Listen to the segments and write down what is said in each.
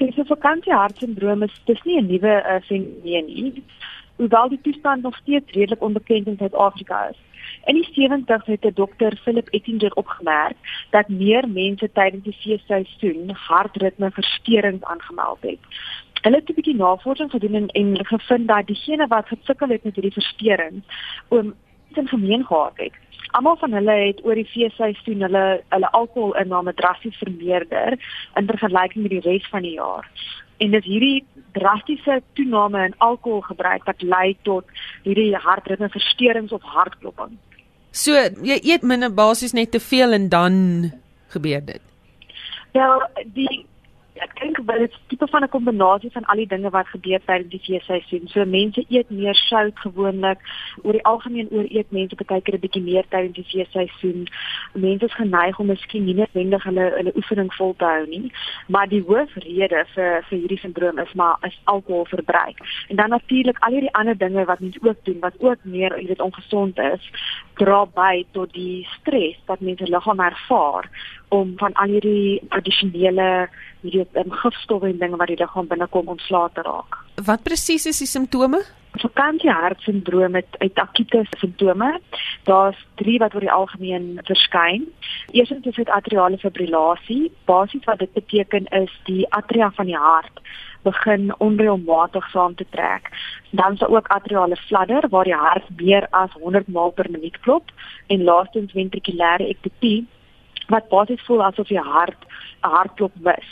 Dis 'n vakansiehartsindroom is dis nie 'n nuwe uh, fenomeen nie. Hoewel die toestand nog steeds redelik onbekend in Suid-Afrika is. In die 70's het 'n dokter Philip Ettinger opgemerk dat meer mense tydens die feesseisoen hartritmeversteurings aangemeld het. Hulle het 'n bietjie navorsing gedoen en, en gevind dat diegene wat gesukkel het met hierdie versteurings, oom in gemeen gehad het. Almal van hulle het oor die feesseisoen hulle hulle alkoholinname drasties vermeerder in vergelyking met die res van die jaar. En dis hierdie drastiese toename in alkoholgebruik wat lei tot hierdie hartritmeversteurings of hartklopping. So, jy eet minder basies net te veel en dan gebeur dit. Ja, die ek dink wel dit is tipe van 'n kombinasie van al die dinge wat gebeur tydens die feesseisoen. So mense eet meer sout gewoonlik. Oor die algemeen ooreet mense baie keer 'n bietjie meer tydens die feesseisoen. Mense is geneig om miskien nie noodwendig hulle hulle oefening vol te hou nie, maar die hoofrede vir vir hierdie sindroom is maar is alkoholverbruik. En dan natuurlik al hierdie ander dinge wat mense ook doen wat ook meer, jy weet, ongesond is, dra by tot die stres wat mense liggaam ervaar om van al hierdie addisionele hierdie um, gifstowwe en dinge wat die liggaam binnekom ontslae te raak. Wat presies is die simptome? Vakantiehartsindroom het uit akute simptome. Daar's 3 wat oor die algemeen verskyn. Eerstens is dit atriale fibrillasie. Basies wat dit beteken is die atria van die hart begin onreëlmatig saam te trek. Dan is daar ook atriale fladder waar die hart meer as 100 maal per minuut klop en laastens ventrikulêre ektopie wat basies voel asof jy hart 'n hartklop mis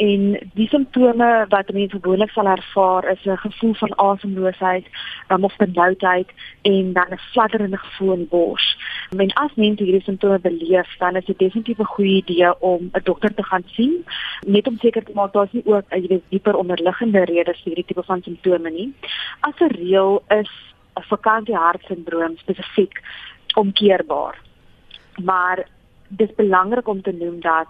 en die simptome wat mense gewoonlik sal ervaar is 'n gevoel van asemloosheid, um, of benoudheid en dan 'n fladderende gevoel in bors. En as mense hierdie simptome beleef, dan is dit definitief 'n goeie idee om 'n dokter te gaan sien, net om seker te maak daar's nie ook 'n jy weet dieper onderliggende redes vir hierdie tipe van simptome nie. As 'n reël is 'n vakantiehartsindroom spesifiek omkeerbaar. Maar dis belangrik om te noem dat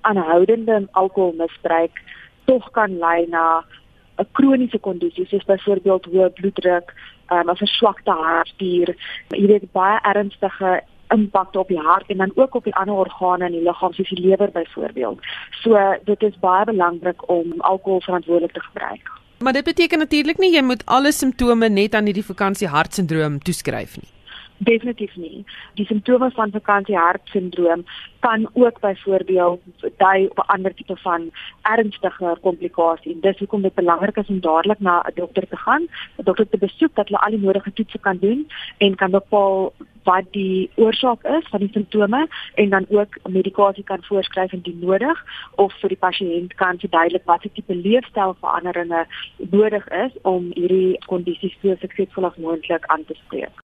aanhoudende alkoholmisbruik tog kan lei na 'n kroniese kondisie soos byvoorbeeld hoë bloeddruk, um, 'n verswakte hartspier, jy weet baie ernstige impak op die hart en dan ook op die ander organe in die liggaam soos die lewer byvoorbeeld. So dit is baie belangrik om alkohol verantwoordelik te gebruik. Maar dit beteken natuurlik nie jy moet alle simptome net aan hierdie vakansie hartsindroom toeskryf nie. Definitief nie. Die simptome van vakantiehartsindroom kan ook byvoorbeeld dui op 'n ander tipe van ernstiger komplikasie. Dis hoekom dit belangrik is om dadelik na 'n dokter te gaan, 'n dokter te besoek dat hulle al die nodige toetse kan doen en kan bepaal wat die oorsaak is van die simptome en dan ook medikasie kan voorskryf indien nodig of vir die pasiënt kan verduidelik wat se tipe leefstylveranderinge nodig is om hierdie kondisies so suksesvol as moontlik aan te spreek.